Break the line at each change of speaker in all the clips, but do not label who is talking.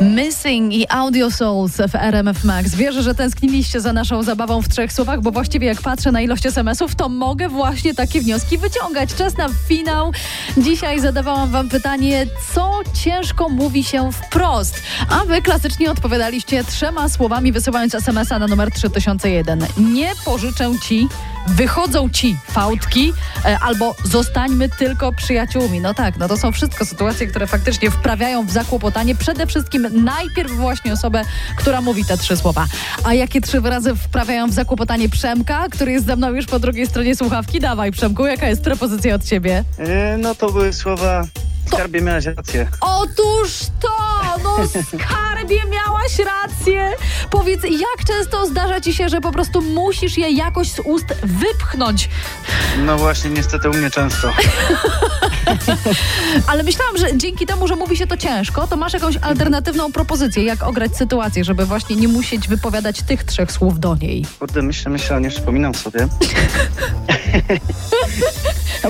Missing i Audio Souls w RMF Max. Wierzę, że tęskniliście za naszą zabawą w trzech słowach, bo właściwie jak patrzę na ilość SMS-ów, to mogę właśnie takie wnioski wyciągać. Czas na finał. Dzisiaj zadawałam wam pytanie, co ciężko mówi się wprost? A wy klasycznie odpowiadaliście trzema słowami, wysyłając SMS-a na numer 3001. Nie pożyczę ci wychodzą ci fałdki e, albo zostańmy tylko przyjaciółmi. No tak, no to są wszystko sytuacje, które faktycznie wprawiają w zakłopotanie przede wszystkim najpierw właśnie osobę, która mówi te trzy słowa. A jakie trzy wyrazy wprawiają w zakłopotanie Przemka, który jest ze mną już po drugiej stronie słuchawki? Dawaj Przemku, jaka jest propozycja od ciebie?
E, no to były słowa Skarbie miałaś rację.
Otóż to! No skarbie miałaś rację! Powiedz, jak często zdarza ci się, że po prostu musisz je jakoś z ust wypchnąć?
No właśnie, niestety u mnie często.
Ale myślałam, że dzięki temu, że mówi się to ciężko, to masz jakąś alternatywną propozycję, jak ograć sytuację, żeby właśnie nie musieć wypowiadać tych trzech słów do niej.
Kurde, myślę, myślę, nie przypominam sobie.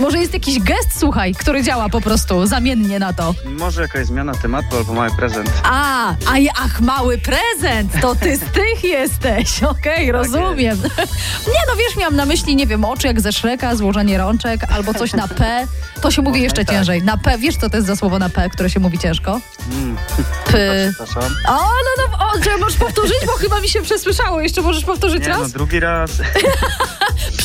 Może jest jakiś gest, słuchaj, który działa po prostu zamiennie na to.
Może jakaś zmiana tematu albo mały prezent.
A, a ach, mały prezent, to ty z tych jesteś. Okej, rozumiem. Nie no, wiesz, miałam na myśli, nie wiem, oczy jak ze Szreka, złożenie rączek albo coś na P. To się mówi jeszcze
tak.
ciężej. Na P, wiesz co to jest za słowo na P, które się mówi ciężko?
Mm,
P.
przepraszam.
O, no no, o, czy możesz powtórzyć, bo chyba mi się przesłyszało. Jeszcze możesz powtórzyć
Nie,
raz?
no drugi raz.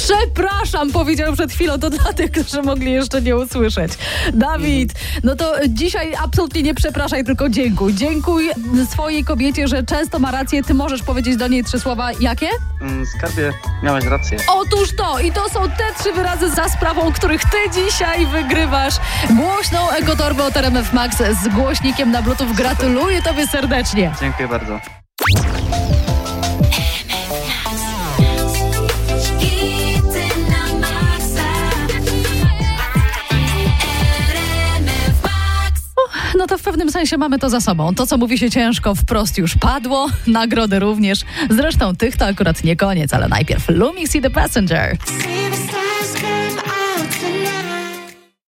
Przepraszam, powiedział przed chwilą, to dla tych, którzy mogli jeszcze nie usłyszeć. Dawid, no to dzisiaj absolutnie nie przepraszaj, tylko dziękuj. Dziękuj swojej kobiecie, że często ma rację. Ty możesz powiedzieć do niej trzy słowa. Jakie?
Mm, Skarbie, miałaś rację.
Otóż to! I to są te trzy wyrazy za sprawą, których ty dzisiaj wygrywasz. Głośną ekotorbę od RMF Max z głośnikiem na Bluetooth. Gratuluję tobie serdecznie.
Dziękuję bardzo.
No to w pewnym sensie mamy to za sobą. To, co mówi się ciężko, wprost już padło. Nagrody również. Zresztą tych to akurat nie koniec, ale najpierw Lumix i The Passenger.